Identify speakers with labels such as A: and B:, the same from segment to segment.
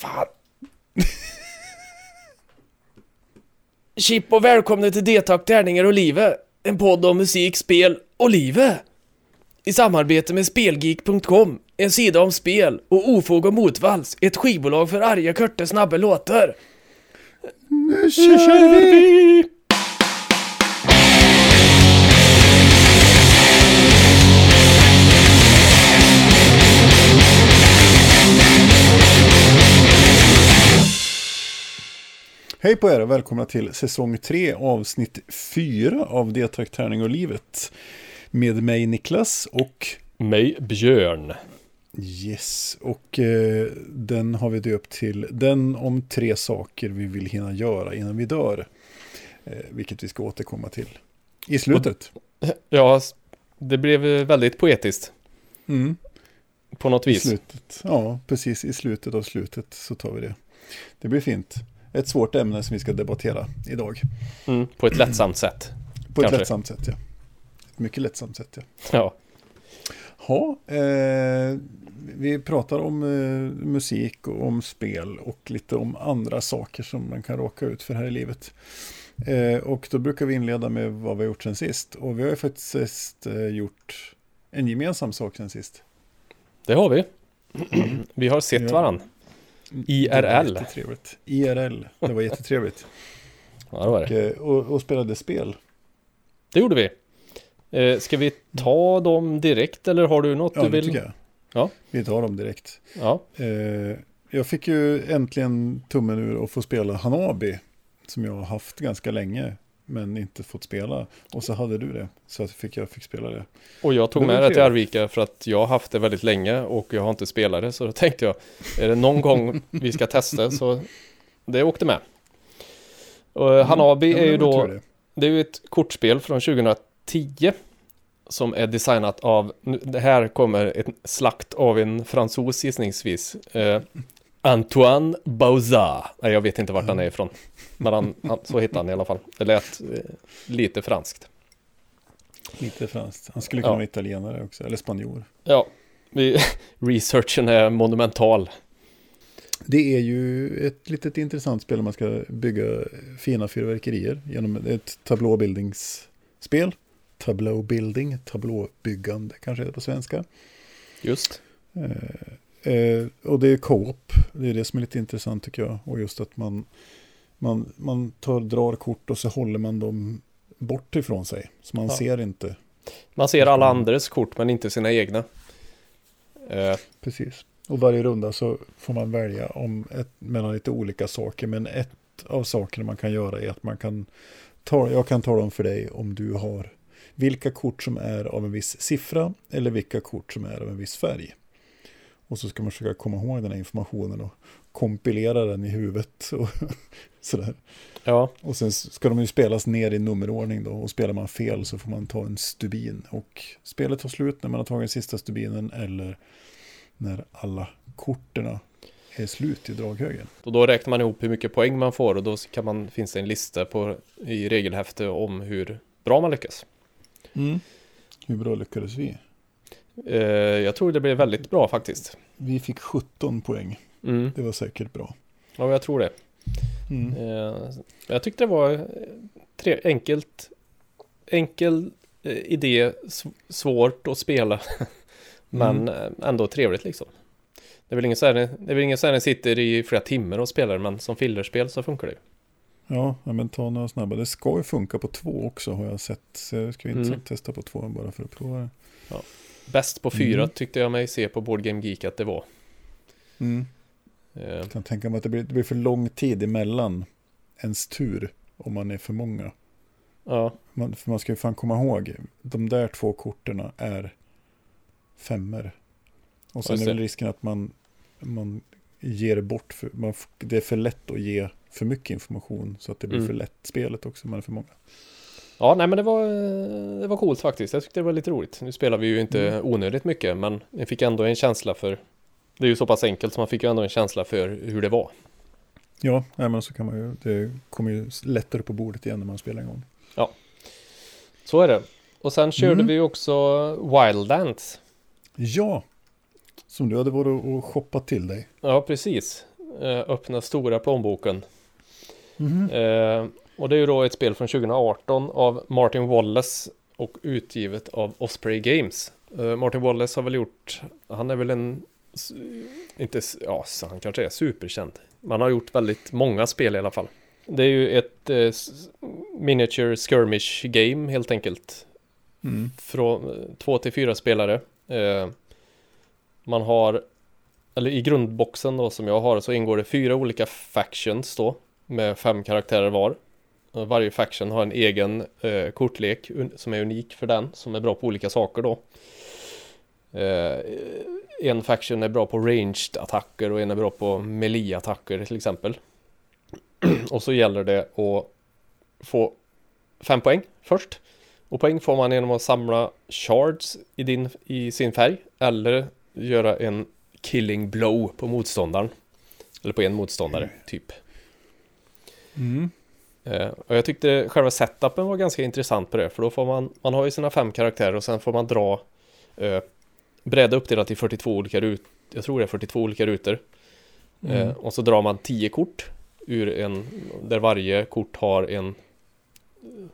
A: Fan. Chip och välkomna till D-tack, tärningar och livet. En podd om musik, spel och livet. I samarbete med Spelgeek.com, en sida om spel och Ofog och Motvalls, ett skivbolag för arga, korta, snabba låtar.
B: Nu kör vi! Hej på er och välkomna till säsong 3 avsnitt 4 av Detrakt Tärning och Livet. Med mig Niklas och
A: Mig, Björn.
B: Yes, och eh, den har vi döpt till Den om tre saker vi vill hinna göra innan vi dör. Eh, vilket vi ska återkomma till i slutet.
A: Ja, det blev väldigt poetiskt.
B: Mm,
A: På något
B: I
A: vis.
B: slutet. Ja, precis i slutet av slutet så tar vi det. Det blir fint. Ett svårt ämne som vi ska debattera idag.
A: Mm, på ett lättsamt sätt.
B: På ett
A: Kanske.
B: lättsamt sätt, ja. Ett mycket lättsamt sätt, ja.
A: Ja.
B: Ja, eh, vi pratar om eh, musik och om spel och lite om andra saker som man kan råka ut för här i livet. Eh, och då brukar vi inleda med vad vi har gjort sen sist. Och vi har ju faktiskt eh, gjort en gemensam sak sen sist.
A: Det har vi. Vi har sett
B: Ja.
A: Varann.
B: Det var
A: IRL.
B: jättetrevligt. IRL, det var jättetrevligt.
A: Ja, det var
B: och,
A: det.
B: eh, och, och spelade spel.
A: Det gjorde vi. Eh, ska vi ta dem direkt eller har du något
B: Ja,
A: du
B: det
A: vill?
B: tycker jag.
A: Ja.
B: Vi tar dem direkt.
A: Ja.
B: Eh, jag fick ju äntligen tummen ur att få spela Hanabi. Som jag har haft ganska länge. Men inte fått spela. Och så hade du det. Så att fick jag fick spela det.
A: Och jag tog
B: Det
A: med det till. Arvika för att jag har haft det väldigt länge och jag har inte spelat det. Så då tänkte jag, är det någon gång vi ska testa så det åkte med. Och Hanabi
B: Ja,
A: är ju då,
B: det.
A: det är ju ett kortspel från 2010. Som är designat av, det här kommer ett slakt av en fransos gissningsvis. Eh, Antoine Bauzat. Nej, jag vet inte vart han är ifrån. Men han, han, så heter han i alla fall. Det lät eh, lite franskt.
B: Lite franskt. Han skulle kunna
A: Ja.
B: vara italienare också. Eller spanjor.
A: Ja, researchen är monumental.
B: Det är ju ett litet intressant spel om man ska bygga fina fyrverkerier. Genom ett tablåbildningsspel. Tablåbilding, tablåbyggande kanske är det på svenska.
A: Just.
B: Eh, och det är co-op. Det är det som är lite intressant tycker jag. Och just att man, man, man tar, drar kort och så håller man dem bort ifrån sig. Så man
A: Ja.
B: ser inte.
A: Man ser alla andres kort men inte sina egna. Eh,
B: Precis. Och varje runda så får man välja om ett, mellan lite olika saker. Men ett av sakerna man kan göra är att man kan ta, jag kan tala om för dig om du har vilka kort som är av en viss siffra eller vilka kort som är av en viss färg. Och så ska man försöka komma ihåg den här informationen och kompilera den i huvudet. Och sådär.
A: ja,
B: Och sen ska de ju spelas ner i nummerordning då. Och spelar man fel så får man ta en stubin. Och spelet tar slut när man har tagit den sista stubinen eller när alla korten är slut i draghögen.
A: och då räknar man ihop hur mycket poäng man får och då kan man, finns det en lista på, i regelhäfte om hur bra man lyckas.
B: Hur bra lyckades vi?
A: Eh, jag tror det blev väldigt bra faktiskt.
B: Vi fick 17 poäng.
A: Mm.
B: Det var säkert bra.
A: Ja, jag tror det.
B: Mm.
A: Eh, jag tyckte det var eh, tre, enkelt, enkel idé, sv- svårt att spela. Men eh, ändå trevligt liksom. Det är väl ingen så här, det är väl ingen så här den sitter i flera timmar och spelar, men som fillerspel så funkar det. ju.
B: Ja, ja, men ta några snabba. Det ska ju funka på två också har jag sett. Så ska inte
A: Mm.
B: testa på två bara för att prova det.
A: Bäst på fyra
B: Mm.
A: tyckte jag mig se på Board Game Geek att det var.
B: Mm.
A: Eh,
B: Jag kan tänka mig att det blir, det blir för lång tid emellan ens tur om man är för många.
A: ja,
B: Man, för man ska ju fan komma ihåg, de där två korten är femmer. Och sen är väl risken att man, man ger bort, för, man, det är för lätt att ge för mycket information så att det blir
A: Mm.
B: för lätt spelet också om man är för många.
A: Ja, nej men det var, det var coolt faktiskt. Jag tyckte det var lite roligt. Nu spelar vi ju inte
B: Mm.
A: onödigt mycket, men jag fick ändå en känsla för det är ju så pass enkelt så man fick ju ändå en känsla för hur det var.
B: Ja, nej, men så kan man ju, det kommer ju lättare på bordet igen när man spelar en gång.
A: Så är det. Och sen körde
B: Mm.
A: vi också Wildlands.
B: Ja, som du hade varit och shoppat till dig.
A: Ja, precis. eh, öppna stora plånboken.
B: Mhm.
A: Eh, och det är ju då ett spel från 2018 av Martin Wallace och utgivet av Osprey Games. Eh, Martin Wallace har väl gjort, han är väl en, inte, ja så han kanske är superkänd. Man har gjort väldigt många spel i alla fall. Det är ju ett eh, miniature skirmish game helt enkelt.
B: Mm.
A: Från eh, två till fyra spelare. Eh, man har, eller i grundboxen då som jag har så ingår det fyra olika factions då. Med fem karaktärer var. Och Varje faction har en egen eh, kortlek som är unik för den. Som är bra på olika saker då. Eh, en faction är bra på ranged attacker och en är bra på melee attacker till exempel. och så gäller det att få fem poäng först. Och poäng får man genom att samla shards i, din, i sin färg. Eller göra en killing blow på motståndaren. Eller på en motståndare, typ.
B: Mm.
A: Eh, och jag tyckte själva setupen var ganska intressant på det. För då får man, man har ju sina fem karaktärer och sen får man dra eh, bräda uppdelat i 42 olika rutor. Jag tror det är 42 olika rutor.
B: Mm.
A: Eh, och så drar man 10 kort ur en, där varje kort har en,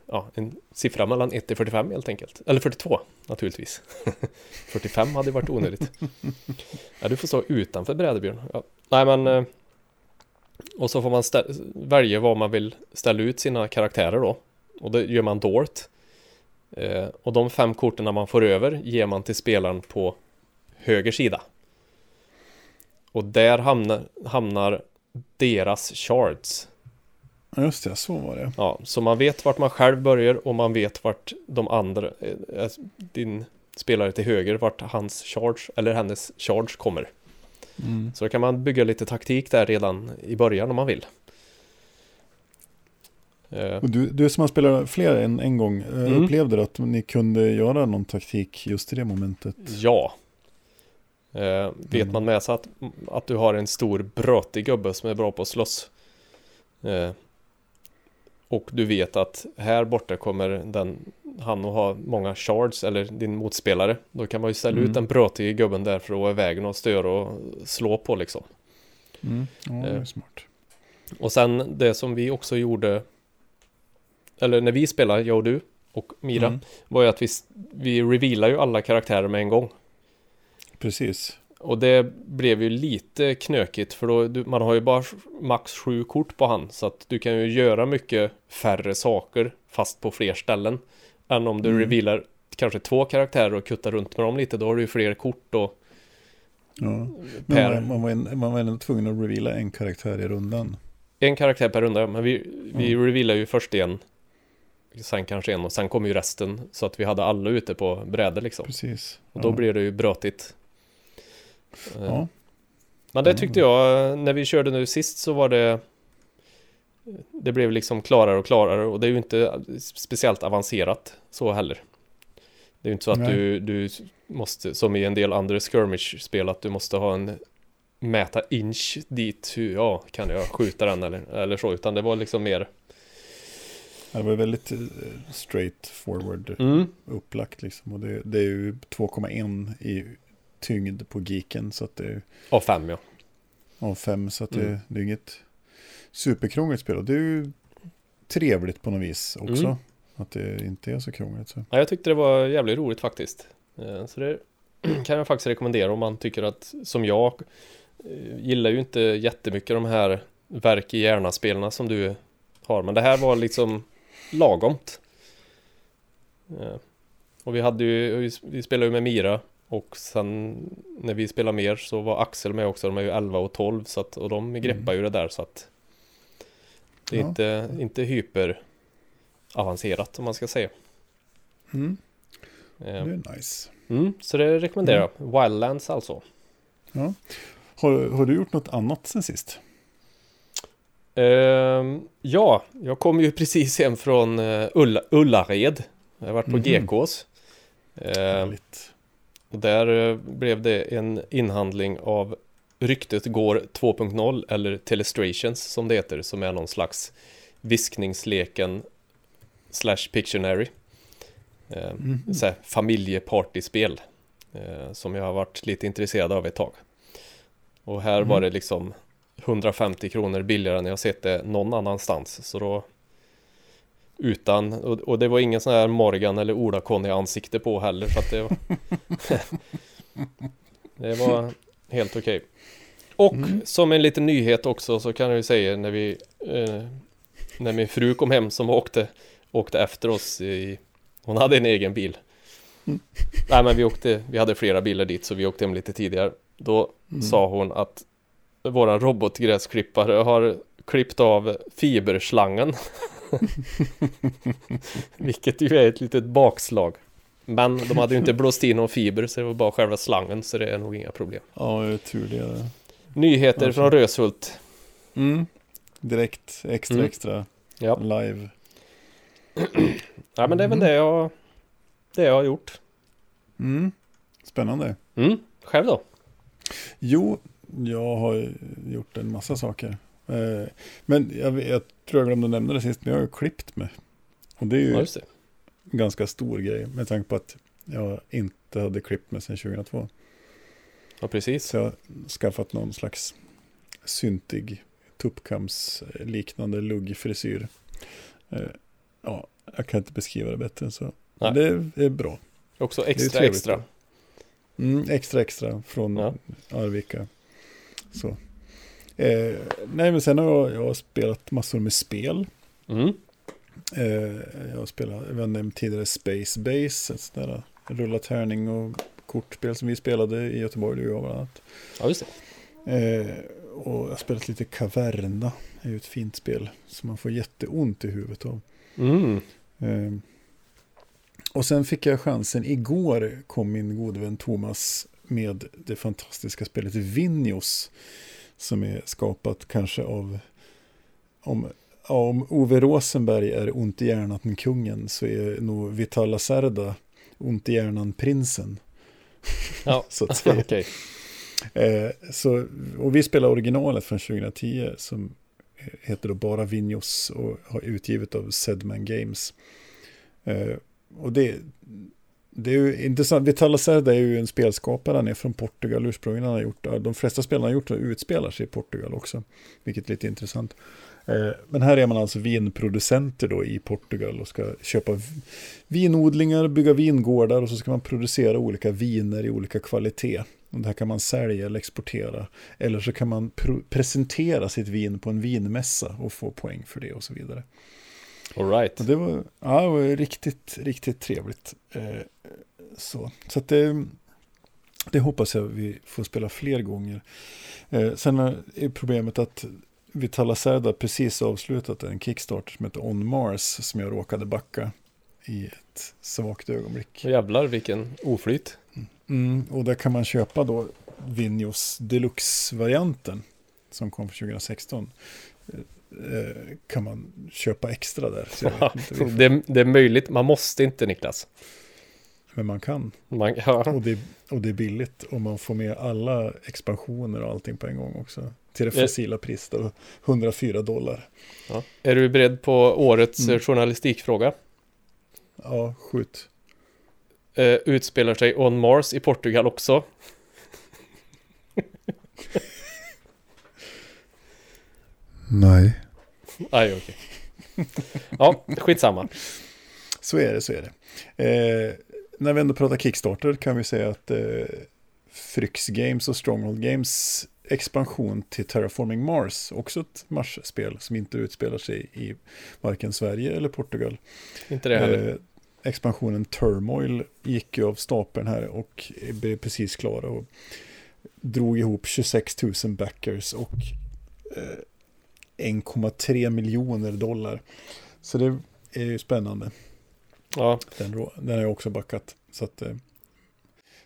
A: ja, en siffra mellan 1 till 45 helt enkelt. Eller 42 naturligtvis. 45 hade varit onödigt. ja, du får stå utanför brädebjörn. Ja. Nej men, eh, och så får man välja vad man vill ställa ut sina karaktärer då. Och det gör man dolt. Eh, och de fem korten man får över ger man till spelaren på höger sida. Och där hamnar, hamnar deras shards.
B: Just det, så var det.
A: Ja, så man vet vart man själv börjar och man vet vart de andra, eh, eh, din spelare till höger, vart hans charge eller hennes charge kommer.
B: Mm.
A: Så då kan man bygga lite taktik där redan i början om man vill. Eh,
B: Och du, du som har spelat fler än en gång, eh,
A: Mm.
B: upplevde du att ni kunde göra någon taktik just i det momentet?
A: Ja. Eh, vet
B: Mm.
A: man med sig att, att du har en stor brötig gubbe som är bra på att slåss. Eh, och du vet att här borta kommer den, han att ha många shards eller din motspelare. Då kan man ju ställa
B: Mm.
A: ut den brötige gubben där för att vara i vägen och störa och slå på liksom.
B: Mm. Ja,
A: Eh.
B: smart.
A: Och sen det som vi också gjorde Eller när vi spelade, jag och du och Mira
B: Mm.
A: Var ju att vi, vi revealar ju alla karaktärer med en gång
B: Precis.
A: Och det blev ju lite knökigt för då, du, man har ju bara max sju kort på hand Så att du kan ju göra mycket färre saker fast på fler ställen Än om du
B: Mm.
A: revealar kanske två karaktärer och kuttar runt med dem lite Då har du ju fler kort och
B: Ja.
A: per,
B: Men man, man, var en, man var ändå tvungen att reveala en karaktär i rundan.
A: En karaktär per runda, men vi, vi
B: Mm.
A: revealar ju först en Sen kanske en och sen kommer ju resten Så att vi hade alla ute på brädor liksom
B: Precis.
A: Och då
B: ja.
A: blir det ju brötigt
B: Ja.
A: Men det
B: Mm.
A: tyckte jag, när vi körde nu sist så var det Det blev liksom klarare och klarare och det är ju inte speciellt avancerat så heller Det är ju inte så att
B: Nej.
A: du, du måste, som i en del andra skirmish-spel, att du måste ha en mäta inch dit, hur, ja, kan jag skjuta den eller, eller så, utan det var liksom mer
B: Det var väldigt eh, straight forward
A: mm,
B: upplagt liksom. Och det, det är ju 2,1 i tyngd på geeken. Så att det
A: av fem ja.
B: av 5. Så att det,
A: Mm.
B: det är inget superkrångligt spel. Och det är ju trevligt på något vis också.
A: Mm.
B: Att det inte är så krångligt. Så.
A: ja. Jag tyckte det var jävligt roligt faktiskt. Eh, Så det kan jag faktiskt rekommendera om man tycker att, som jag, eh, gillar ju inte jättemycket de här verk i hjärna-spelarna som du har, men det här var liksom lagomt. Eh, Och vi hade ju, vi- vi spelade ju med Mira och sen när vi spelade mer så var Axel med också, de är ju 11 och 12 så att, och de greppar ju det där så att det är
B: Ja.
A: inte, inte hyper avancerat om man ska säga.
B: Mm.
A: Eh,
B: Det är nice.
A: Mm, så det rekommenderar jag. Wildlands alltså.
B: Har, har du gjort något annat sen sist?
A: Ehm, ja, jag kom ju precis hem från uh, Ulla, Ullared. Jag har varit på
B: Mhm.
A: GKs. Ehm,
B: Härligt.
A: Och där eh, blev det en inhandling av Ryktet går 2.0 eller Telestrations som det heter. Som är någon slags viskningsleken slash Pictionary.
B: Mhm.
A: så här, familjepartyspel eh, som jag har varit lite intresserad av ett tag. Och här
B: Mm.
A: var det liksom 150 kronor billigare än jag sett det någon annanstans. Så då utan, och, och det var ingen sån här Morgan eller Ola-Conny ansikte på heller så att det var Det var helt okej. Och
B: Mm.
A: som en liten nyhet också så kan jag ju säga när vi eh, När min fru kom hem som åkte Åkte efter oss i Hon hade en egen bil
B: Mm.
A: Nej men vi åkte Vi hade flera bilar dit så vi åkte hem lite tidigare Då
B: Mm.
A: sa hon att Våran robotgräsklippare har klippt av fiberslangen Vilket ju är ett litet bakslag Men de hade ju inte blåst in någon fiber så det var bara själva slangen så det är nog inga problem
B: Ja, det är tur det.
A: Nyheter
B: Varför?
A: från Röshult
B: Mm. Direkt, extra,
A: Mm.
B: extra,
A: Ja,
B: live.
A: ja men det är väl det jag Det jag har gjort
B: Mm. Spännande.
A: mm. Själv då?
B: Jo, jag har gjort en massa saker. Eh, Men jag, jag tror jag glömde nämna det sist, men jag har ju klippt mig. Och det är ju
A: Ja
B: en ganska stor grej med tanke på att jag inte hade klippt mig sedan 2002.
A: Ja precis
B: Så jag har skaffat någon slags syntig tuppkams liknande luggfrisyr. Eh, Ja, jag kan inte beskriva det bättre än så.
A: Nej.
B: Det är bra.
A: Också extra extra
B: Mm, extra extra från
A: Ja.
B: Arvika. Så. Eh, nej men sen har jag, jag har spelat massor med spel.
A: mm.
B: Eh, jag har spelat, jag har nämnt tidigare Space Base, ett sånt där rulla tärning och kortspel som vi spelade i Göteborg, du och jag bland annat.
A: Ja just det
B: Eh, och jag har spelat lite Caverna, det är ju ett fint spel som man får jätteont i huvudet av.
A: mm.
B: Eh, och sen fick jag chansen, igår kom min gode vän Thomas med det fantastiska spelet Vinjos. Som är skapat kanske av, om, ja, om Ove Rosenberg är ont i hjärnan kungen så är nog Vital Lacerda ont i hjärnan prinsen.
A: Ja,
B: så att säga.
A: okej
B: Eh, så, och vi spelar originalet från 2010 som heter då bara Vinjos och har utgivet av Sedman Games. Eh, och det, det är ju intressant. Vital Lacerda är ju en spelskapare, han är från Portugal ursprungligen. Han har gjort, de flesta spelarna han har gjort utspelar sig i Portugal också, vilket är lite intressant. Eh, men här är man alltså vinproducenter då i Portugal och ska köpa vinodlingar, bygga vingårdar och så ska man producera olika viner i olika kvalitet. Och det här kan man sälja eller exportera. Eller så kan man presentera sitt vin på en vinmässa och få poäng för det och så vidare.
A: Alright
B: Och det var, ja, det var riktigt, riktigt trevligt. Eh, så så det, det hoppas jag vi får spela fler gånger. Eh, sen är problemet att Vitala Serda precis avslutat en Kickstarter som heter On Mars som jag råkade backa i ett svagt ögonblick.
A: Jävlar vilken oflyt
B: Mm, och där kan man köpa då Vinjos Deluxe-varianten som kom för 2016. Eh, kan man köpa extra där. Varför.
A: det, det är möjligt, man måste inte Niklas
B: Men man kan.
A: man, ja.
B: Och det, och det är billigt om man får med alla expansioner och allting på en gång också. Till det
A: Eh.
B: facila priset av 104 dollar.
A: Ja. Är du beredd på årets
B: Mm.
A: mm. journalistikfråga?
B: Ja, skjut.
A: Eh, utspelar sig On Mars i Portugal också?
B: Nej.
A: Aj, okej. Ja, skitsamma.
B: Så är det, så är det. Eh, när vi ändå pratar Kickstarter kan vi säga att eh, Fryx Games och Stronghold Games expansion till Terraforming Mars, också ett Mars-spel som inte utspelar sig i varken Sverige eller Portugal.
A: Inte det heller.
B: Eh, expansionen Turmoil gick ju av stapeln här och blev precis klara och drog ihop 26 000 backers och eh, 1,3 miljoner dollar. Så det är ju spännande.
A: Ja,
B: Den, den har jag också backat. Så att, eh.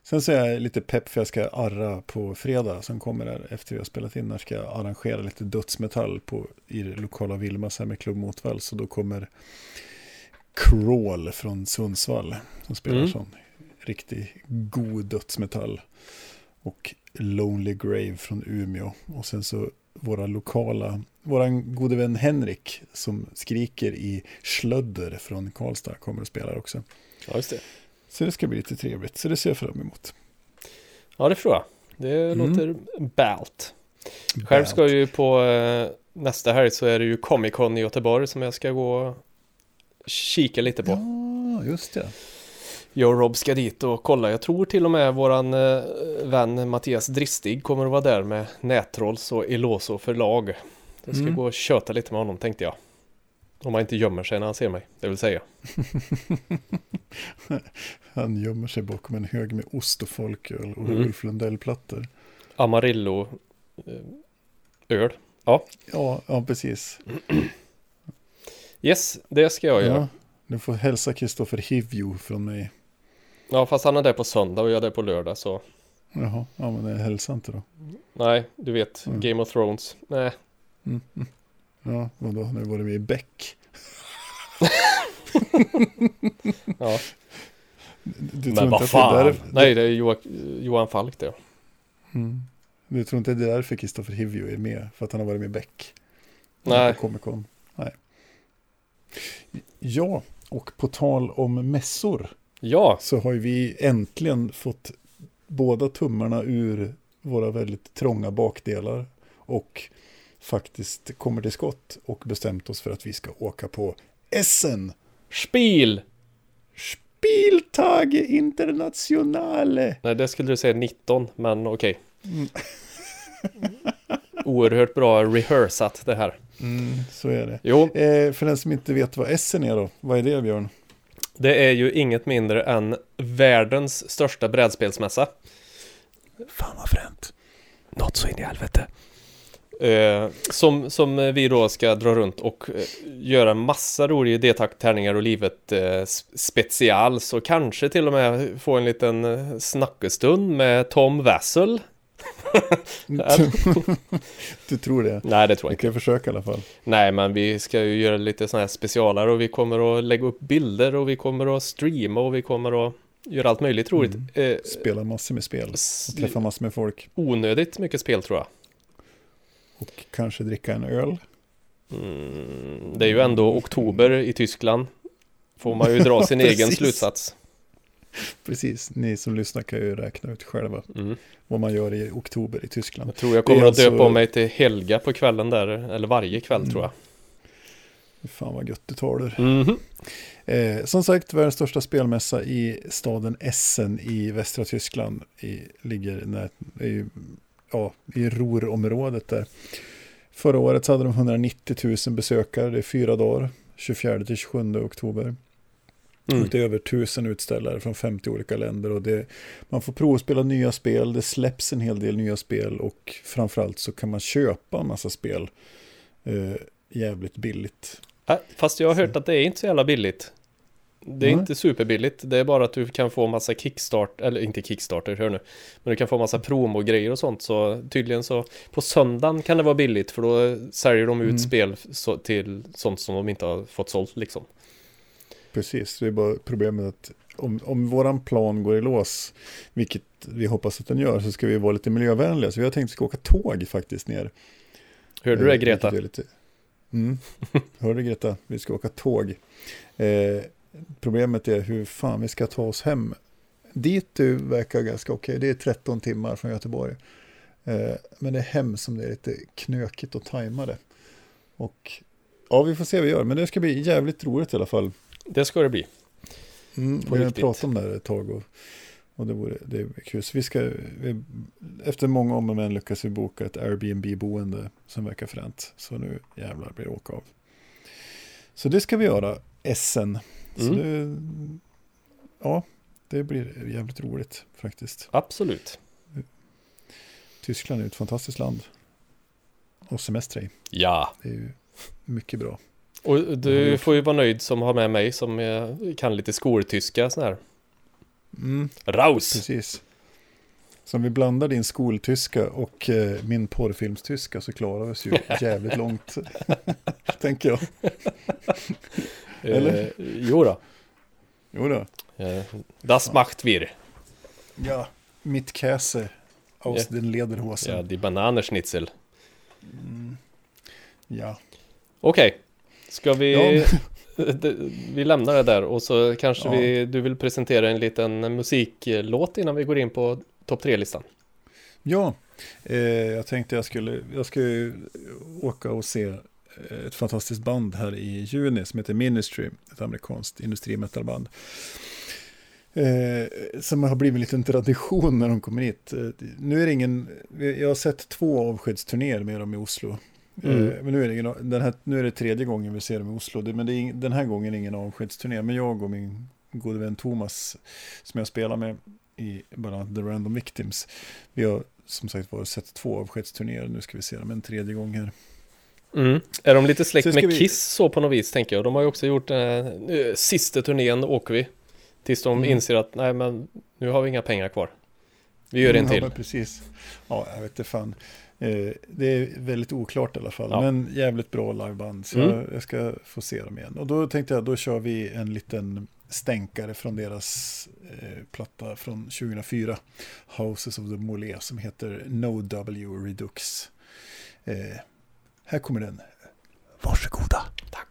B: Sen så är jag lite pepp för jag ska arra på fredag som kommer där efter vi har spelat in. Där ska jag arrangera lite dödsmetall på, i det lokala Vilmas här med Klubb Motvalls. Så då kommer Crawl från Sundsvall som spelar
A: Mm.
B: sån riktig god dödsmetall. Och Lonely Grave från Umeå. Och sen så våra lokala, våran gode vän Henrik som skriker i Schlödder från Karlstad kommer att spela också.
A: ja, just det.
B: Så det ska bli lite trevligt, så det ser jag fram emot.
A: Ja, det tror jag. Det
B: Mm.
A: låter ballt. Själv ska jag ju på eh, nästa helg så är det ju Comic Con i Göteborg som jag ska gå och kika lite på.
B: Ja, just det.
A: Jag och Rob ska dit och kolla. Jag tror till och med våran eh, vän Mattias Dristig kommer att vara där med Nättrolls och Eloso förlag. Jag ska
B: Mm.
A: gå och köta lite med honom tänkte jag. Om han inte gömmer sig när han ser mig, det vill säga.
B: Han gömmer sig bakom en hög med ost och folköl och
A: Mm.
B: Ulf Lundell-plattor.
A: Amarillo eh, öl. Ja,
B: Ja, ja, precis.
A: yes, det ska jag göra.
B: Ja, du får hälsa Kristoffer Hivju från mig.
A: Ja, fast han är där på söndag och jag är där på lördag så.
B: Jaha, ja men det hälsa inte då.
A: Nej, du vet,
B: Mm.
A: Game of Thrones. Nej,
B: Mm. mm. Ja, vadå, har du varit med i Beck?
A: ja.
B: Du
A: Men vad fan.
B: det är där...
A: Nej, det är Johan, Johan Falk det.
B: Mm. Du tror inte det är därför Kristoffer Hivju är med? För att han har varit med i Beck?
A: Nej.
B: På Comic Con? Nej. Ja, och på tal om mässor
A: Ja,
B: så har vi äntligen fått båda tummarna ur våra väldigt trånga bakdelar och faktiskt kommer till skott och bestämt oss för att vi ska åka på Essen
A: Spiel!
B: Spieltage Internationale.
A: Nej, det skulle du säga 19, men okej.
B: Mm.
A: Oerhört bra rehearsat det här.
B: Mm, så är det.
A: Jo,
B: Eh, för den som inte vet vad Essen är då, vad är det Björn?
A: Det är ju inget mindre än världens största brädspelsmässa.
B: Fan vad fränt.
A: Något så in i helvete. Eh, som, som vi då ska dra runt och eh, göra massa roliga idétärningar och livet eh, s- special. Så kanske till och med få en liten eh, snackestund med Tom Wassel.
B: du tror det?
A: Nej, det tror jag inte.
B: kan försöka i alla fall.
A: Nej, men vi ska ju göra lite sådana här specialer och vi kommer att lägga upp bilder och vi kommer att streama och vi kommer att göra allt möjligt roligt.
B: Mm. Spela massor med spel.
A: s-
B: Träffa massor med folk.
A: onödigt mycket spel tror jag.
B: Och kanske dricka en öl.
A: Mm, det är ju ändå oktober i Tyskland. Får man ju dra sin egen slutsats.
B: Precis, ni som lyssnar kan ju räkna ut själva
A: Mm.
B: vad man gör i oktober i Tyskland.
A: Jag tror jag kommer att döpa
B: alltså-
A: om mig till Helga på kvällen där, eller varje kväll
B: Mm.
A: tror jag.
B: Fan vad gött du det.
A: Mhm.
B: Eh, som sagt, världens största spelmässa i staden Essen i västra Tyskland. I, ligger när, i, ja, i Ruhrområdet där. Förra året hade de 190 000 besökare, det är fyra dagar, 24 till 27 oktober.
A: Mm.
B: Det är över 1000 utställare från 50 olika länder. Och det, man får provspela nya spel, det släpps en hel del nya spel och framförallt så kan man köpa en massa spel eh, jävligt billigt.
A: Äh, Fast jag har hört att det är inte så jävla billigt. Det är
B: Nej.
A: inte superbilligt. Det är bara att du kan få massa kickstart, eller inte kickstarter, hör nu. Men du kan få massa promogrejer och sånt. Så tydligen så på söndagen kan det vara billigt. För då säljer de ut
B: Mm.
A: spel så, till sånt som de inte har fått sålt liksom.
B: Precis, det är bara problemet att om, om våran plan går i lås, vilket vi hoppas att den gör, så ska vi vara lite miljövänliga. Så vi har tänkt att vi ska åka tåg faktiskt ner.
A: Hörde du det
B: Eh,
A: Greta?
B: vilket är Lite... Mm. Hörde Greta, vi ska åka tåg. Eh, problemet är hur fan vi ska ta oss hem. Dit du verkar ganska okej, det är 13 timmar från Göteborg. Eh, men det är hem som det är lite knökigt att tajma det. Och ja, vi får se vad vi gör, men det ska bli jävligt roligt i alla fall.
A: Det ska det bli.
B: Mm, vi har pratat om det här ett tag och, och det, vore, det är kul. Så vi ska, vi, efter många om och men lyckas vi boka ett Airbnb-boende som verkar fränt. Så nu jävlar blir det åka av. Så det ska vi göra, Essen. Så
A: Mm.
B: det, ja, det blir jävligt roligt faktiskt.
A: Absolut.
B: Tyskland är ett fantastiskt land. Och semester i.
A: Ja.
B: Det är ju mycket bra.
A: Och du får ju vara nöjd som har med mig som eh, kan lite skoltyska sån här.
B: Mm,
A: Raus!
B: precis. Så om vi blandar din skoltyska och eh, min porrfilmstyska så klarar vi oss ju jävligt långt. Tänker jag. eller?
A: Eh, jo då.
B: Jo då.
A: Eh, das macht wir.
B: Ja, mitt Käse aus
A: Ja.
B: den Lederhosen.
A: Ja, die Bananenschnitzel.
B: Mm. Ja.
A: Okej. Ska vi... Vi lämnar det där och så kanske
B: Ja.
A: vi, du vill presentera en liten musiklåt innan vi går in på topp tre-listan.
B: ja, Eh, jag tänkte jag skulle, jag ju åka och se eh, ett fantastiskt band här i juni som heter Ministry, ett amerikanskt industrimetalband. Eh, som har blivit en liten tradition när de kommer hit. Eh, nu är det ingen, jag har sett två avskedsturnéer med dem i Oslo.
A: Mm.
B: Eh, men nu är, det ingen, den här, nu är det tredje gången vi ser dem i Oslo. Det, men det är, den här gången är ingen avskedsturné. Men jag och min gode vän Thomas, som jag spelar med i bland annat The Random Victims, vi har som sagt var sett två avskedsturnéer. Nu ska vi se dem en tredje gång här.
A: Mm. Är de lite släkt med
B: vi-
A: Kiss så på något vis tänker jag? De har ju också gjort eh, sista turnén åker vi. Tills de
B: Mm.
A: inser att nej men nu har vi inga pengar kvar. Vi gör en
B: Ja,
A: till.
B: men precis. Ja, jag vet inte fan. Eh, det är väldigt oklart i alla fall.
A: Ja.
B: Men jävligt bra liveband. Så
A: Mm.
B: jag, jag ska få se dem igen. Och då tänkte jag, då kör vi en liten stänkare från deras eh, platta från 2004. Houses of the Molé som heter No W Redux. Eh, här kommer den. Varsågoda.
A: Tack.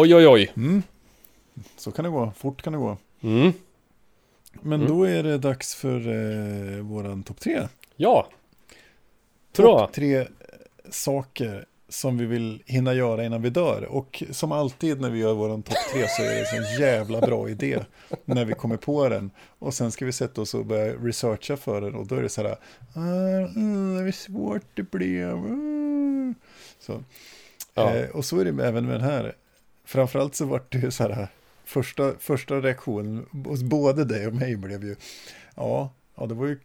A: Oj oj oj.
B: Så kan det gå. Fort kan det gå.
A: Mm.
B: Men då är det dags för eh, våran topp tre.
A: Ja.
B: Topp tre eh, saker som vi vill hinna göra innan vi dör. Och som alltid när vi gör våran topp tre så är det en jävla bra idé när vi kommer på den. Och sen ska vi sätta oss och börja researcha för den och då är det så här, ah, mm, vad svårt det blev. Mm. Så.
A: Ja.
B: Eh, och så är det även med den här. Framförallt så var det ju så här, första, första reaktionen hos både dig och mig blev ju, ja, ja det var ju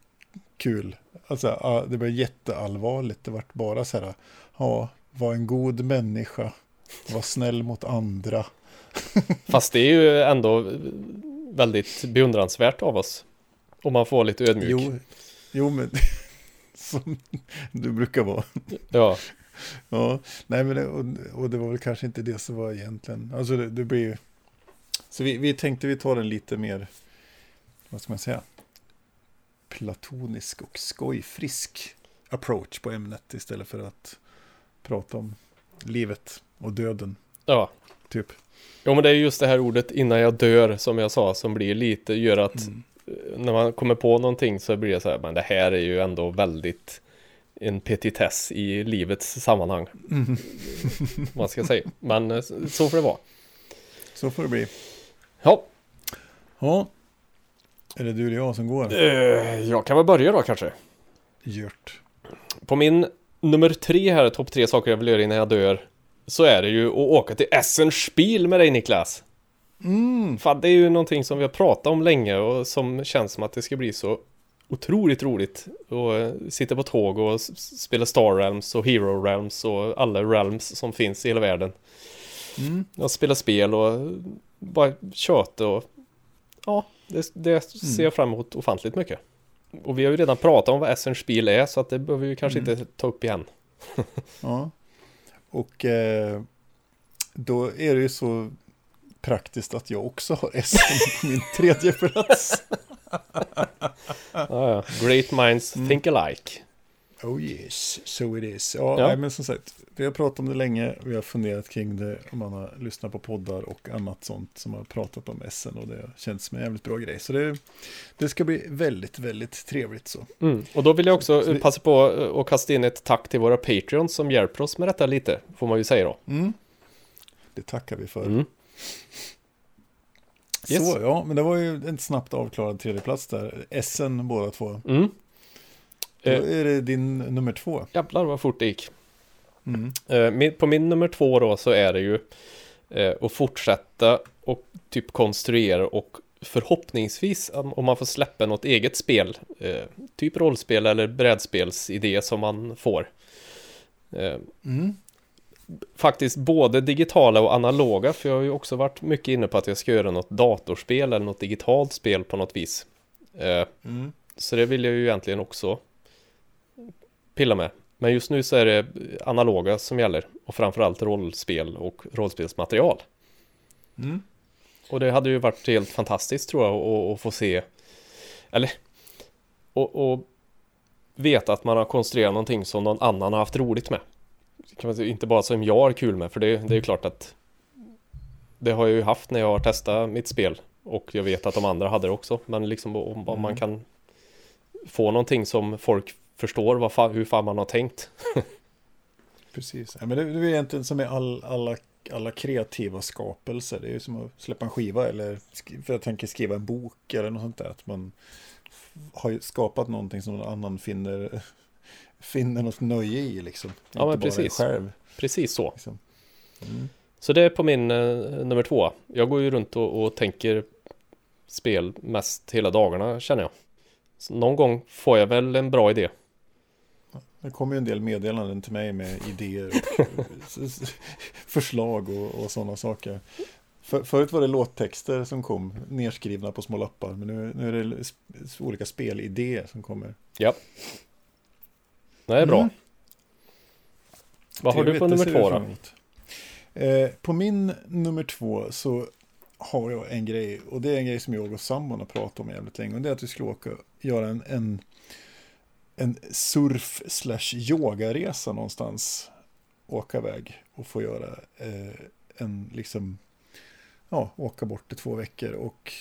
B: kul. Alltså, ja, det var jätteallvarligt. Det var bara så här, ja, var en god människa, var snäll mot andra.
A: Fast det är ju ändå väldigt beundransvärt av oss. Om man får lite ödmjuk.
B: Jo, jo men som du brukar vara.
A: Ja.
B: Ja, nej men det, och, och det var väl kanske inte det som var egentligen. Alltså det, det blir. Så vi, vi tänkte vi tar en lite mer, vad ska man säga, platonisk och skojfrisk approach på ämnet istället för att prata om livet och döden,
A: Ja,
B: typ.
A: jo men det är just det här ordet innan jag dör som jag sa som blir lite, gör att
B: Mm.
A: eh, när man kommer på någonting så blir det så här, men det här är ju ändå väldigt en petitess i livets sammanhang.
B: Mm.
A: vad ska säga. Men eh, så får det vara.
B: Så får det bli.
A: Ja,
B: Ja, är det du eller jag som går?
A: eh, jag kan väl börja då kanske.
B: Gjort.
A: På min nummer tre här, topp tre saker jag vill göra innan jag dör. Så är det ju att åka till Essen Spiel med dig Niklas.
B: Mm.
A: Fan, det är ju någonting som vi har pratat om länge och som känns som att det ska bli så otroligt roligt. Och eh, sitta på tåg och spela Star Realms och Hero Realms och alla Realms som finns i hela världen.
B: Mm.
A: Och spela spel och bara köta och ja, det, det ser jag fram emot ofantligt mycket. Och vi har ju redan pratat om vad Essen Spiel är så att det behöver vi kanske inte ta upp igen.
B: Ja. Och eh, då är det ju så praktiskt att jag också har SM på min tredje plats.
A: Ja. Great minds think alike.
B: Oh yes, so it is. Ja,
A: Ja.
B: Nej, men som sagt, vi har pratat om det länge, vi har funderat kring det, om man har lyssnat på poddar och annat sånt som har pratat om SM och det känns som en jävligt bra grej. Så det, det ska bli väldigt, väldigt trevligt så.
A: Mm. Och då vill jag också
B: Så
A: passa på eh, att kasta in ett tack till våra Patreons som hjälper oss med detta lite, får man ju säga då.
B: Mm. Det tackar vi för.
A: Mm. Yes.
B: Så ja, men det var ju en snabbt avklarad tredjeplats där. SM båda två.
A: Mm.
B: Då
A: Eh,
B: är det din nummer två.
A: jävlar vad fort det gick.
B: Mm.
A: Eh, på min nummer två då så är det ju eh, att fortsätta och typ konstruera och förhoppningsvis om man får släppa något eget spel, typ rollspel eller brädspelsidé som man får.
B: Mm.
A: Faktiskt både digitala och analoga, för jag har ju också varit mycket inne på att jag ska göra något datorspel eller något digitalt spel på något vis. Eh,
B: Mm.
A: så det vill jag ju egentligen också pilla med. Men just nu så är det analoga som gäller och framförallt rollspel och rollspelsmaterial.
B: Mm.
A: Och det hade ju varit helt fantastiskt tror jag att, att få se, eller, och, och veta att man har konstruerat någonting som någon annan har haft roligt med. Kan man säga, inte bara som jag har kul med, för det, det är ju klart att det har jag ju haft när jag har testat mitt spel och jag vet att de andra hade det också. Men liksom om, om man
B: Mm.
A: kan få någonting som folk förstår vad fan, hur fan man har tänkt.
B: Precis. Ja, men det, det är egentligen som med all, alla, alla kreativa skapelser. Det är ju som att släppa en skiva eller för jag tänker skriva en bok eller något sånt där. Att man har skapat någonting som någon annan finner, finner något nöje i liksom.
A: Ja, men precis.
B: själv.
A: Precis så.
B: Liksom. Mm.
A: Så det är på min eh, nummer två. Jag går ju runt och, och tänker spel mest hela dagarna känner jag. Så någon gång får jag väl en bra idé.
B: Det kommer ju en del meddelanden till mig med idéer och förslag och, och sådana saker. För, förut var det låttexter som kom nerskrivna på små lappar, men nu, nu är det olika spelidéer som kommer.
A: Ja. Det är bra.
B: Mm.
A: Vad har du på nummer två då?
B: Eh, på min nummer två så har jag en grej, och det är en grej som jag och sambon har pratat om jävligt länge, och det är att vi skulle åka göra en, en, en surf slash yogaresa någonstans, åka iväg och få göra eh, en, liksom, ja, åka bort i två veckor och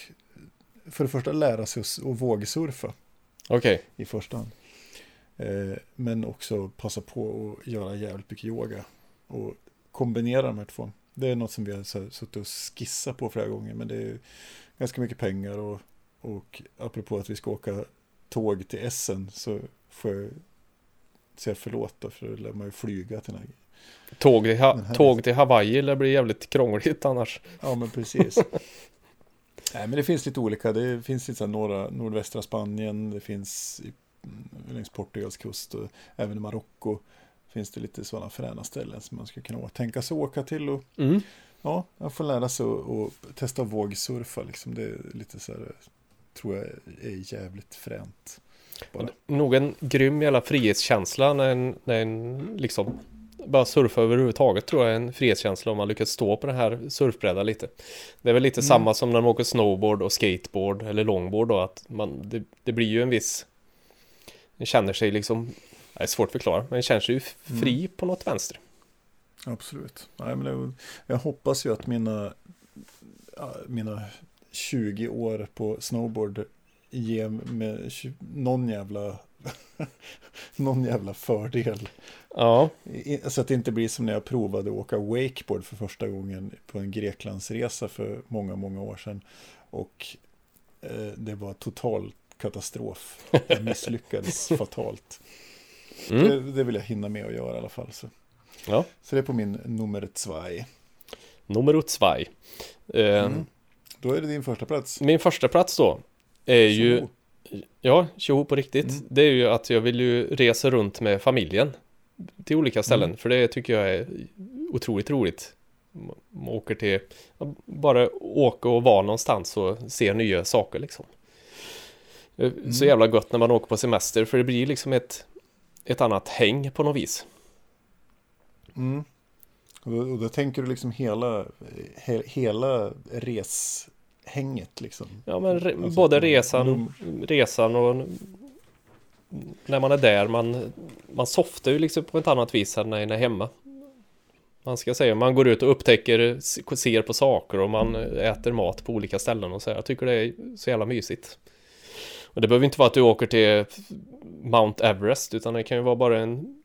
B: för det första lära sig att, vågsurfa
A: Okej.
B: i första hand. Eh, men också passa på att göra jävligt mycket yoga och kombinera de här två. Det är något som vi har suttit och skissat på flera gånger, men det är ganska mycket pengar och, och apropå att vi ska åka tåg till Essen så får jag säga förlåt då, för då lär man ju flyga till den här.
A: Tåg, till ha- tåg till Hawaii det blir jävligt krångligt annars.
B: Ja, men precis. Nej, men det finns lite olika. Det finns lite så norra, nordvästra Spanien, det finns i, längs Portugals kust och även i Marocko finns det lite sådana fräna ställen som man skulle kunna tänka sig åka till och
A: Mm.
B: ja, man får lära sig att testa vågsurfa liksom. Det är lite så här, tror jag är jävligt fränt. Bara.
A: Nog en grym jävla frihetskänsla när en, när en liksom bara surfa överhuvudtaget tror jag är en frihetskänsla om man lyckas stå på den här surfbrädan lite. Det är väl lite
B: Mm.
A: samma som när man åker snowboard och skateboard eller longboard då att man, det, det blir ju en viss man känner sig liksom, det är svårt att förklara, men man känner sig ju fri på något vänster.
B: Absolut. Nej, men det, jag hoppas ju att mina, mina 20 år på snowboard ger mig någon jävla, någon jävla fördel.
A: Ja,
B: Så att det inte blir som när jag provade att åka wakeboard för första gången på en Greklandsresa för många, många år sedan. Och eh, det var total katastrof. Jag misslyckades fatalt.
A: mm.
B: Det, det vill jag hinna med att göra i alla fall. Så,
A: ja.
B: så det är på min nummer två.
A: nummer två. Eh,
B: Mm. Då är det din första plats.
A: Min första plats då är ju,
B: Så.
A: ja, tjoho på riktigt.
B: Mm.
A: Det är ju att jag vill ju resa runt med familjen till olika ställen.
B: Mm.
A: För det tycker jag är otroligt roligt. Man åker till, bara åka och vara någonstans och se nya saker liksom. Eh, Så
B: Mm.
A: jävla gött när man åker på semester för det blir liksom ett, ett annat häng på något vis.
B: Mm. Och, då, och då tänker du liksom hela, he, hela reshänget liksom.
A: Ja men re,
B: Alltså,
A: både
B: mm,
A: resan, resan och när man är där, man, man softar ju liksom på ett annat vis än när man är hemma. Man ska säga, man går ut och upptäcker, ser på saker och man äter mat på olika ställen och så. här. Jag tycker det är så jävla mysigt. Och det behöver inte vara att du åker till Mount Everest utan det kan ju vara bara en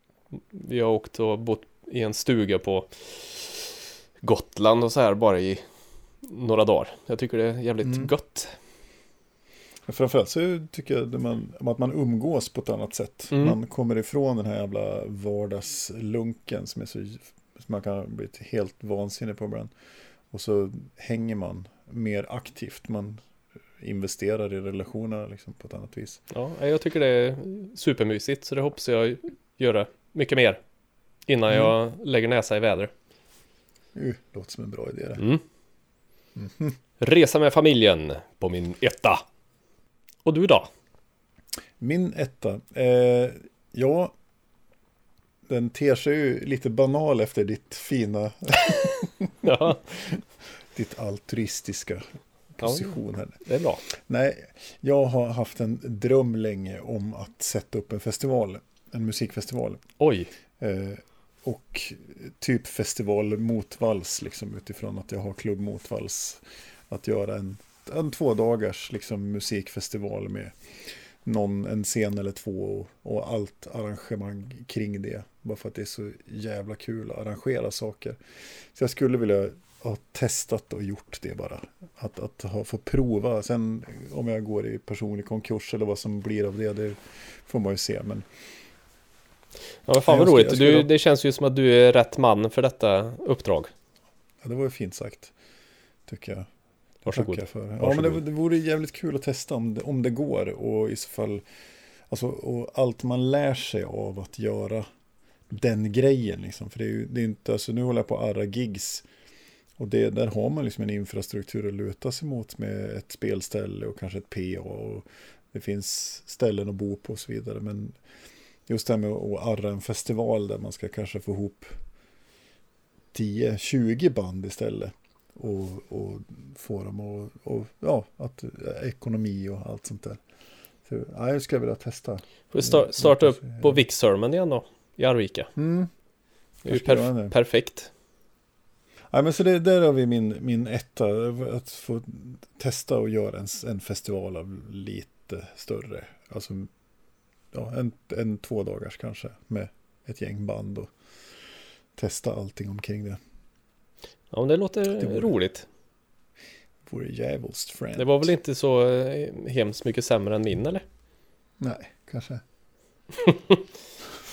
A: Vi har åkt och bott i en stuga på Gotland och så här bara i några dagar. Jag tycker det är jävligt
B: Mm.
A: gött.
B: Framförallt så tycker jag att man, att man umgås på ett annat sätt.
A: Mm.
B: Man kommer ifrån den här jävla vardagslunken som är så som man kan bli helt vansinnig på ibland. Och så hänger man mer aktivt. Man investerar i relationerna liksom på ett annat vis.
A: Ja, jag tycker det är supermysigt så det hoppas jag göra mycket mer innan
B: Mm.
A: jag lägger näsa i väder.
B: Uh, låter som en bra idé det.
A: Mm.
B: Mhm.
A: Resa med familjen på min etta. Och du då?
B: Min etta. Eh, ja, den ter sig ju lite banal efter ditt fina,
A: Ja,
B: ditt altruistiska position här.
A: det är bra.
B: Nej, jag har haft en dröm länge om att sätta upp en festival, en musikfestival.
A: Oj,
B: Eh, och typ festival motvalls, liksom utifrån att jag har klubb motvalls. Att göra en, en två dagars liksom, musikfestival med någon, en scen eller två och, och allt arrangemang kring det. Bara för att det är så jävla kul att arrangera saker. Så jag skulle vilja ha testat och gjort det bara. Att, att ha, få prova. Sen om jag går i personlig konkurs eller vad som blir av det, det får man ju se. Men
A: ja, fan vad roligt. Du, det känns ju som att du är rätt man för detta uppdrag.
B: Ja, det var ju fint sagt. Tycker jag.
A: Varsågod.
B: Tackar för. Ja,
A: Varsågod.
B: men det, det vore jävligt kul att testa om det, om det går. Och i så fall, alltså, och allt man lär sig av att göra den grejen. Liksom. För det är ju det är inte, alltså nu håller jag på att arra gigs. Och det, där har man liksom en infrastruktur att luta sig mot med ett spelställe och kanske ett PA. Och det finns ställen att bo på och så vidare. Men just det här med att arra en festival där man ska kanske få ihop 10-20 band istället. Och, och få dem och, och ja, att, ekonomi och allt sånt där. Så, ja, jag skulle vilja testa.
A: Får vi sta- starta upp på Vixsermon igen då, i Arvika.
B: Mm.
A: Det är ju perf- perfekt.
B: Ja, men så det, där har vi min, min etta. Att få testa och göra en, en festival av lite större. Alltså ja, en, en två dagars kanske. Med ett gäng band och testa allting omkring det.
A: Ja, men det låter
B: Det vore-
A: roligt.
B: Vore djävulskt fränt.
A: Det var väl inte så eh, hemskt mycket sämre än min eller?
B: Nej, kanske.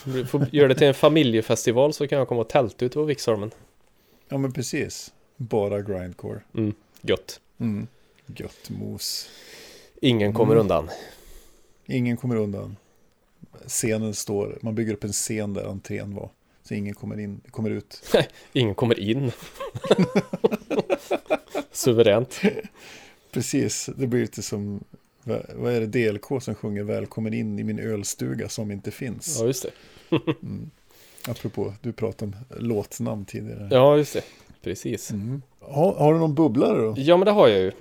A: Du får göra det till en familjefestival så kan jag komma och tälta ute på Vixholmen.
B: Ja, men precis. Bara grindcore.
A: Mm, gött.
B: Mm. Gött mos.
A: Ingen kommer
B: Mm.
A: undan.
B: Ingen kommer undan. Scenen står, man bygger upp en scen där entrén var. Så ingen kommer in, kommer ut.
A: Ingen kommer in. Suveränt.
B: Precis, det blir lite som, vad vad är det DLK som sjunger Välkommen in i min ölstuga som inte finns.
A: Ja, just det.
B: Mm. Apropå, du pratade om låtnamn tidigare.
A: Ja, just det. Precis.
B: Mm. Har, har du någon bubblare då?
A: Ja, men det har jag ju.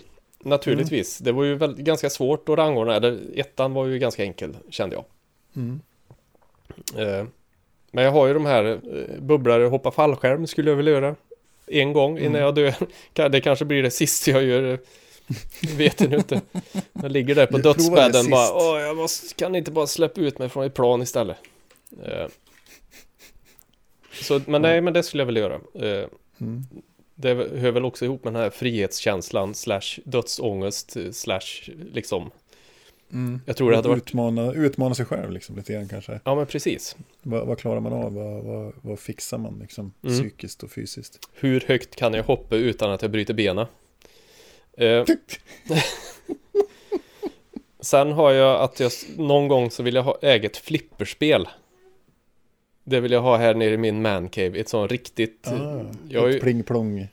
A: Naturligtvis. Det var ju väl, ganska svårt att rangordna. Eller, ettan var ju ganska enkel, kände jag.
B: Mm.
A: Eh, men jag har ju de här eh, bubblare, hoppa fallskärm skulle jag vilja göra. En gång innan
B: Mm.
A: jag dör. Det kanske blir det sista jag gör. Vet jag inte. Jag ligger där på dödsbädden bara. Åh, jag måste, kan inte bara släppa ut mig från ett plan istället. Eh, Så, men nej, men det skulle jag vilja göra. Eh,
B: Mm.
A: Det hör väl också ihop med den här frihetskänslan slash dödsångest eh, slash liksom.
B: Mm.
A: Jag tror det hade varit,
B: Utmana, utmana sig själv liksom lite grann kanske.
A: ja men precis.
B: Vad, vad klarar man av? Vad, vad, vad fixar man liksom
A: Mm.
B: psykiskt och fysiskt?
A: Hur högt kan jag hoppa utan att jag bryter benen? Eh, sen har jag att jag någon gång så vill jag ha eget flipperspel. Det vill jag ha här nere i min mancave. Ett sånt riktigt...
B: Ah,
A: jag
B: ett pling-plong.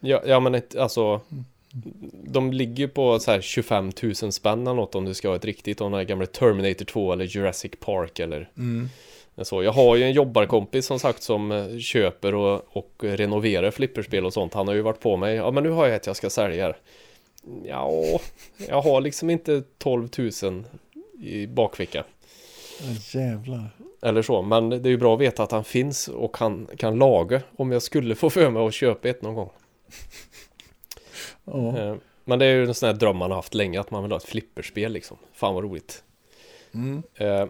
A: ja, ja men ett, alltså... De ligger på så här 25 000 spänn eller något om du ska ha ett riktigt. Om den här gamla Terminator 2 eller Jurassic Park eller
B: Mm.
A: så. Jag har ju en jobbarkompis som sagt som eh, köper och, och renoverar flipperspel och sånt. Han har ju varit på mig. Ja men nu har jag ett jag ska sälja här. Ja, jag har liksom inte 12 000 i bakficka.
B: Jävlar.
A: Eller så, men det är ju bra att veta att han finns och han kan laga om jag skulle få för mig att köpa ett någon gång. Eh, Men det är ju en sån här dröm man har haft länge att man vill ha ett flipperspel liksom. Fan vad roligt.
B: Mm.
A: Eh.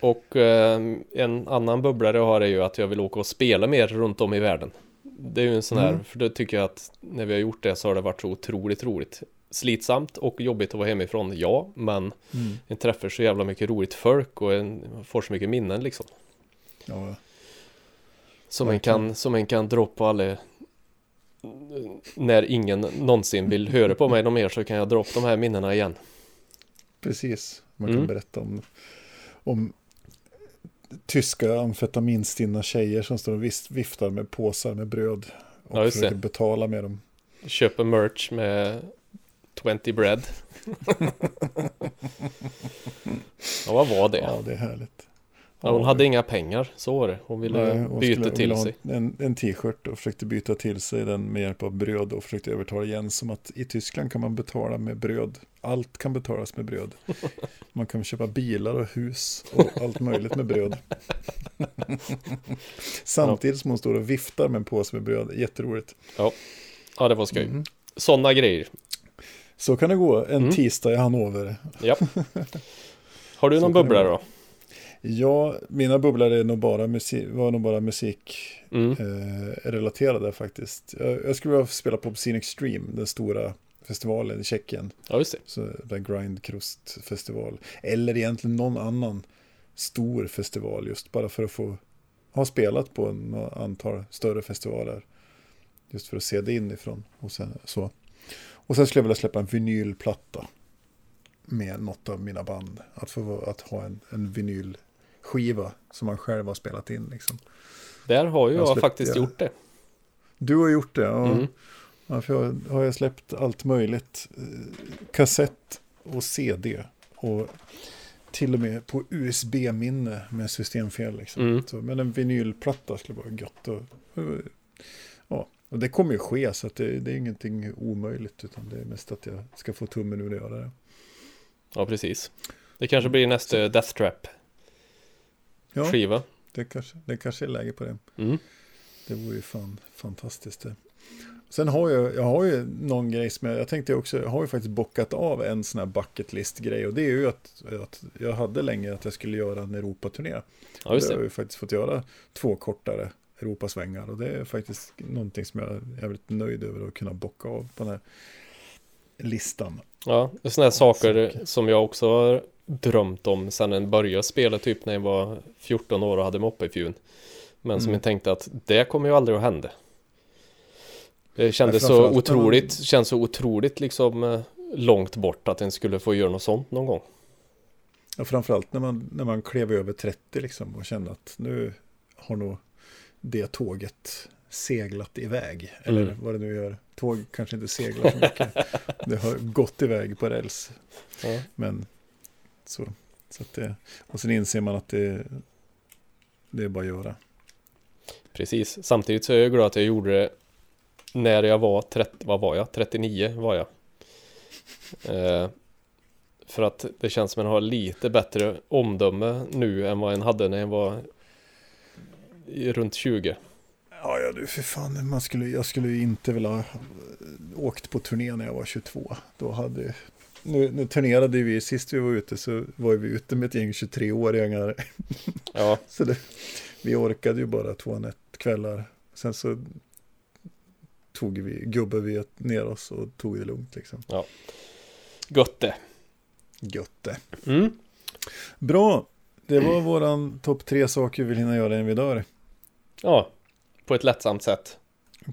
A: Och eh, en annan bubblare jag har är ju att jag vill åka och spela mer runt om i världen. Det är ju en sån här,
B: Mm.
A: för det tycker jag att när vi har gjort det så har det varit så otroligt roligt. Slitsamt och jobbigt att vara hemifrån, ja, men
B: Mm.
A: en träffar så jävla mycket roligt folk och en får så mycket minnen liksom.
B: Ja.
A: Som en kan, som en kan dra på alla när ingen någonsin vill höra på mig någon mer så kan jag dra upp de här minnena igen.
B: Precis. Man kan
A: Mm.
B: berätta om, om tyska amfetaminstinna tjejer som står och viftar med påsar med bröd. Och
A: Ja,
B: försöker betala med dem.
A: Köper merch med 20 bread. ja, vad var det?
B: Ja, det är härligt.
A: Ja, hon hade inga pengar, så var det. Hon ville
B: Nej, hon
A: byta
B: skulle-
A: till
B: ville
A: sig.
B: En, en t-shirt och försökte byta till sig den med hjälp av bröd och försökte övertala Jens om att i Tyskland kan man betala med bröd. Allt kan betalas med bröd. Man kan köpa bilar och hus och allt möjligt med bröd. Samtidigt som hon står och viftar med en påse med bröd. Jätteroligt.
A: Ja, det var skoj.
B: Mm.
A: Sådana grejer.
B: Så kan det gå en
A: Mm.
B: tisdag i Hannover.
A: Ja. Har du någon
B: vara.
A: då?
B: Ja, mina bubblor är nog bara musik, var nog bara musik
A: Mm.
B: eh, faktiskt. Jag, jag skulle vilja spela på Obscene Extreme, den stora festivalen i Tjeckien.
A: Ja, just det.
B: Så den Grindkrust festival. Eller egentligen någon annan stor festival just bara för att få ha spelat på en antal större festivaler. Just för att se det inifrån. Och sen, så. Och sen skulle jag vilja släppa en vinylplatta med något av mina band. Att få att ha en, en vinylskiva som man själv har spelat in. Liksom.
A: Där har ju
B: Jag
A: jag,
B: släppte-
A: faktiskt gjort det.
B: Du har gjort det, ja.
A: Mm.
B: Ja, för jag har jag släppt allt möjligt. Eh, Kassett och CD. Och till och med på USB-minne med systemfel. Liksom.
A: Mm.
B: Så, men en vinylplatta skulle vara gött. Och, och, det kommer ju ske så det, det är ingenting omöjligt. Utan det är mest att jag ska få tummen ur och göra det.
A: Ja, precis. Det kanske blir nästa Death Trap
B: Ja,
A: skiva.
B: det kanske, det kanske är läge på det.
A: Mm.
B: Det vore ju fan fantastiskt det. Sen har jag, jag har ju någon grej som jag, jag tänkte också, jag har ju faktiskt bockat av en sån här bucket list grej och det är ju att, att jag hade länge att jag skulle göra en Europaturné.
A: Ja, just
B: det har jag ju faktiskt fått göra två kortare Europasvängar och det är faktiskt någonting som jag är jävligt nöjd över att kunna bocka av på den här listan.
A: Ja, det är sådana här saker som jag också har drömt om sedan en började spela typ när jag var 14 år och hade moppe i fjun. Men som
B: Mm.
A: jag tänkte att det kommer ju aldrig att hända. Det kändes
B: Nej,
A: så
B: när man-
A: otroligt, känns så otroligt liksom eh, långt bort att en skulle få göra något sånt någon gång.
B: Ja, framförallt när man, när man klev över 30 liksom och kände att nu har nog det tåget seglat iväg. Eller
A: Mm.
B: vad det nu gör. Tåg kanske inte seglar så mycket. det har gått iväg på räls.
A: Ja.
B: Men så. så att det, och sen inser man att det, Det är bara att göra.
A: Precis. Samtidigt så är jag glad att jag gjorde det när jag var 30, vad var jag? 39 var jag. Eh, för att det känns som att jag har lite bättre omdöme nu än vad en hade när jag var runt 20.
B: Ja, ja du för fan, man skulle, jag skulle ju inte vilja ha åkt på turné när jag var 22. Då hade, nu, nu turnerade vi, sist vi var ute så var vi ute med ett gäng 23-åringar.
A: Ja,
B: Så det, vi orkade ju bara två nättkvällar. Sen så tog vi, gubbade vi ner oss och tog det lugnt liksom.
A: gött det.
B: Gött det.
A: Mm.
B: Bra, det var våran topp tre saker vi vill hinna göra innan vi dör.
A: Ja, på ett lättsamt sätt.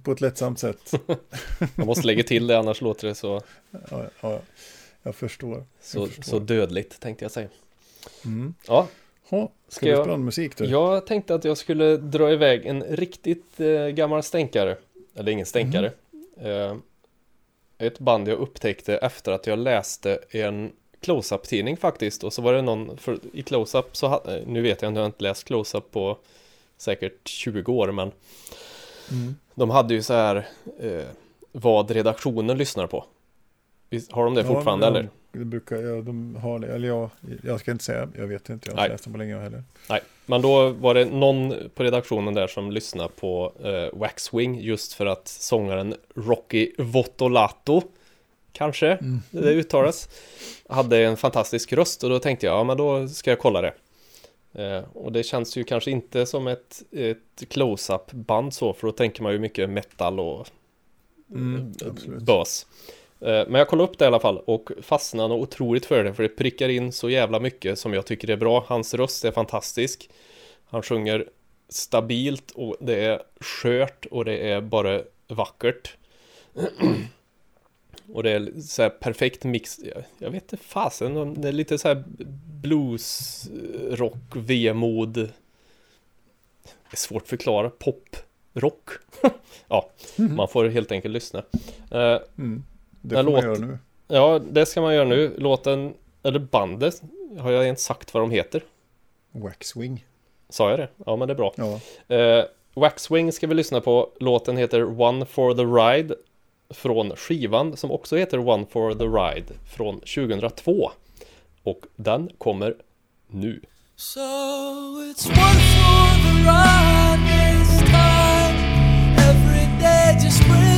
B: På ett lättsamt sätt.
A: Jag måste lägga till det annars låter det så,
B: Ja, ja, jag förstår.
A: så,
B: Jag förstår.
A: så dödligt tänkte jag säga.
B: Mm.
A: Ja,
B: Ha, ska,
A: Ska
B: vi
A: jag-
B: musik då?
A: jag tänkte att jag skulle dra iväg en riktigt eh, gammal stänkare. Eller ingen stänkare. Eh, ett band jag upptäckte efter att jag läste en close-up tidning faktiskt. Och så var det någon, för i close-up så, ha, eh, nu vet jag inte, jag har inte läst close-up på säkert 20 år, men
B: Mm.
A: de hade ju så här eh, vad redaktionen lyssnar på. Har de det fortfarande
B: ja,
A: eller?
B: Det brukar, ja, de har det, eller jag, jag ska inte säga, jag vet inte, jag har
A: Nej.
B: inte läst dem på länge heller.
A: Nej, men då var det någon på redaktionen där som lyssnade på eh, Waxwing just för att sångaren Rocky Votolato kanske det uttalas hade en fantastisk röst och då tänkte jag ja men då ska jag kolla det. Eh, och det känns ju kanske inte som ett, ett close-up band så för då tänker man ju mycket metal och
B: Mm,
A: eh, bös. Eh, Men jag kollade upp det i alla fall och fastnade otroligt för det för det prickar in så jävla mycket som jag tycker är bra. Hans röst är fantastisk. Han sjunger stabilt och det är skört och det är bara vackert. Och det är så här perfekt mix. Jag- vet inte fasen, det är lite så här blues, rock, vemod. Det är svårt att förklara. Pop, rock. ja, man får helt enkelt lyssna. Eh,
B: Mm. Det får man
A: låt-
B: göra nu.
A: Ja, det ska man göra nu. Låten, eller bandet, har jag ens sagt vad de heter?
B: Waxwing.
A: Sa jag det? Ja, men det är bra.
B: Ja.
A: Eh, Waxwing ska vi lyssna på. Låten heter One for the Ride från skivan som också heter One for the Ride från 2002. Och den kommer nu.
C: So it's one for the ride this time. Every day just bring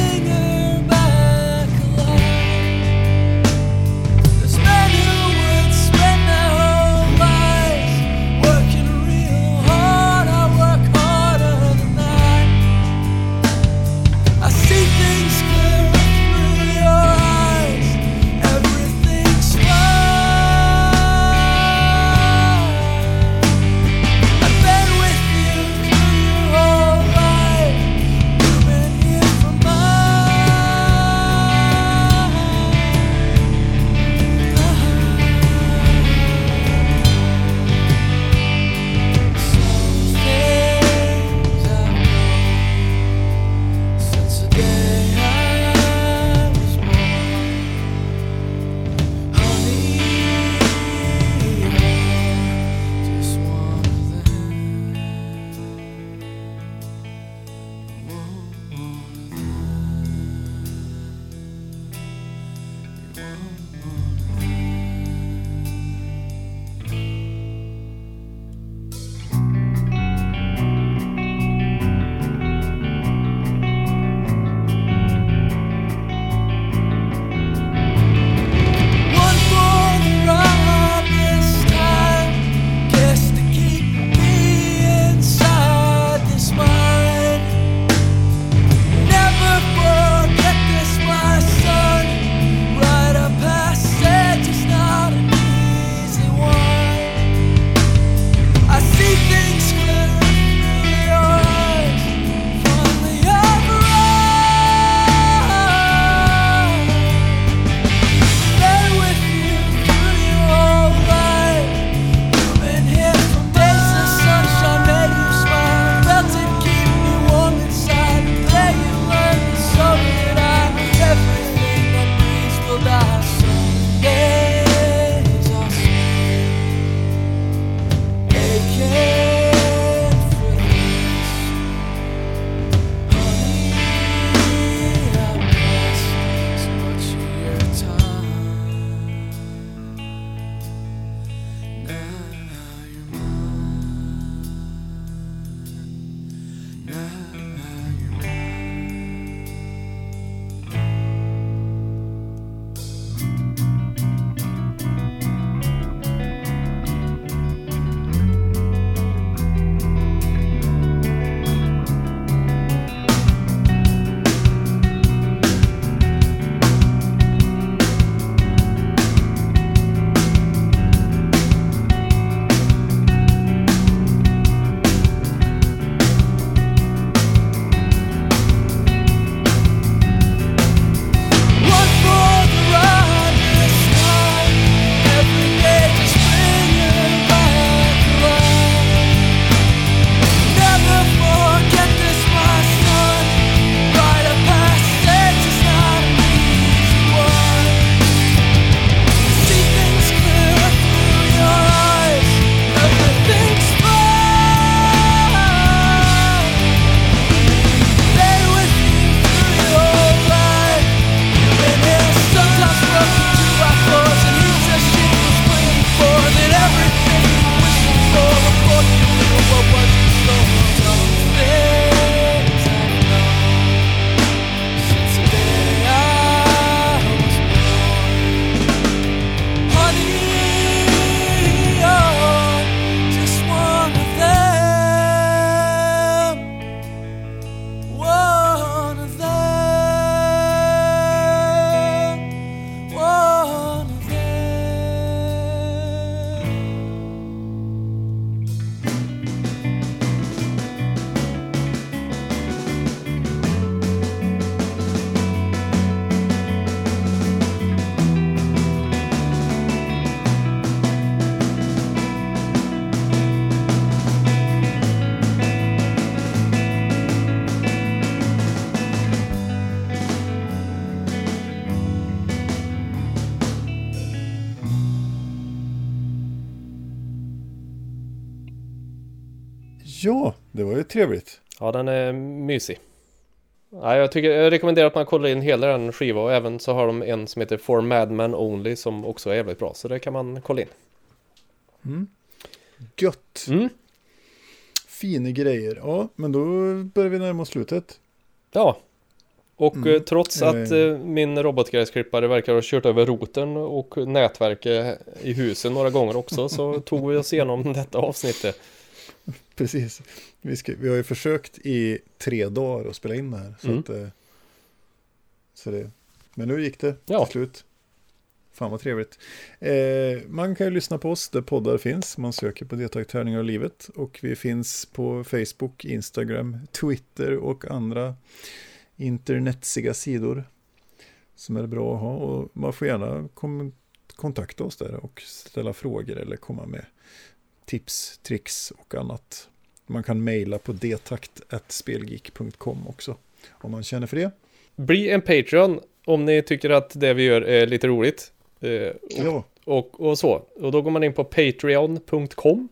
B: trevligt.
A: Ja, den är mysig. Ja, jag, tycker, jag rekommenderar att man kollar in hela den skivan och även så har de en som heter For Madman Only som också är jävligt bra. Så det kan man kolla in.
B: Gött.
A: Mm.
B: Fina grejer. Ja, men då börjar vi närma oss slutet.
A: Ja. Och
B: Mm.
A: eh, trots att
B: eh,
A: min robotgräsklippare verkar ha kört över roten och nätverket i husen några gånger också så tog vi oss igenom detta avsnittet.
B: Precis. Vi, ska, vi har ju försökt i tre dagar att spela in det här. Så
A: Mm.
B: att, eh, så det, men nu gick det
A: Ja.
B: till slut. Fan vad trevligt. Eh, man kan ju lyssna på oss där poddar finns. Man söker på Deltagartävlingar och livet. Och vi finns på Facebook, Instagram, Twitter och andra internetsiga sidor. Som är bra att ha. Och man får gärna kontakta oss där och ställa frågor eller komma med tips, tricks och annat. Man kan mejla på detakt.spelgeek.com också. Om man känner för det.
A: Bli en Patreon om ni tycker att det vi gör är lite roligt. Eh, och, och, och så. Och då går man in på patreon.com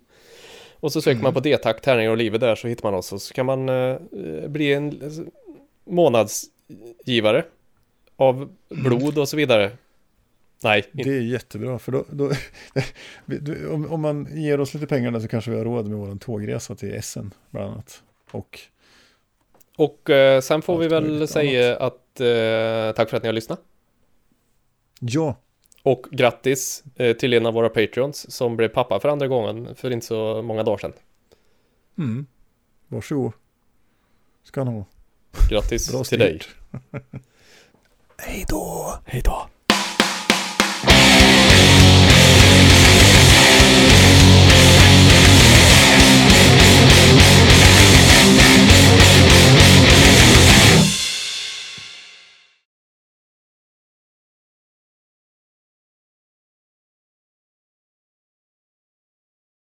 A: och så söker man på D-takt, tärningar och livet där så hittar man oss och så kan man eh, bli en månadsgivare av blod och så vidare. Nej,
B: det är jättebra. För då, då, om, om man ger oss lite pengar så kanske vi har råd med vår tågresa till Essen bland annat. Och
A: Och eh, sen får vi väl säga att eh, tack för att ni har lyssnat.
B: ja,
A: Och grattis eh, till en av våra Patreons som blev pappa för andra gången för inte så många dagar sedan.
B: mm, varsågod. Ska han ha.
A: Grattis till dig.
B: Hej då.
A: Hej då.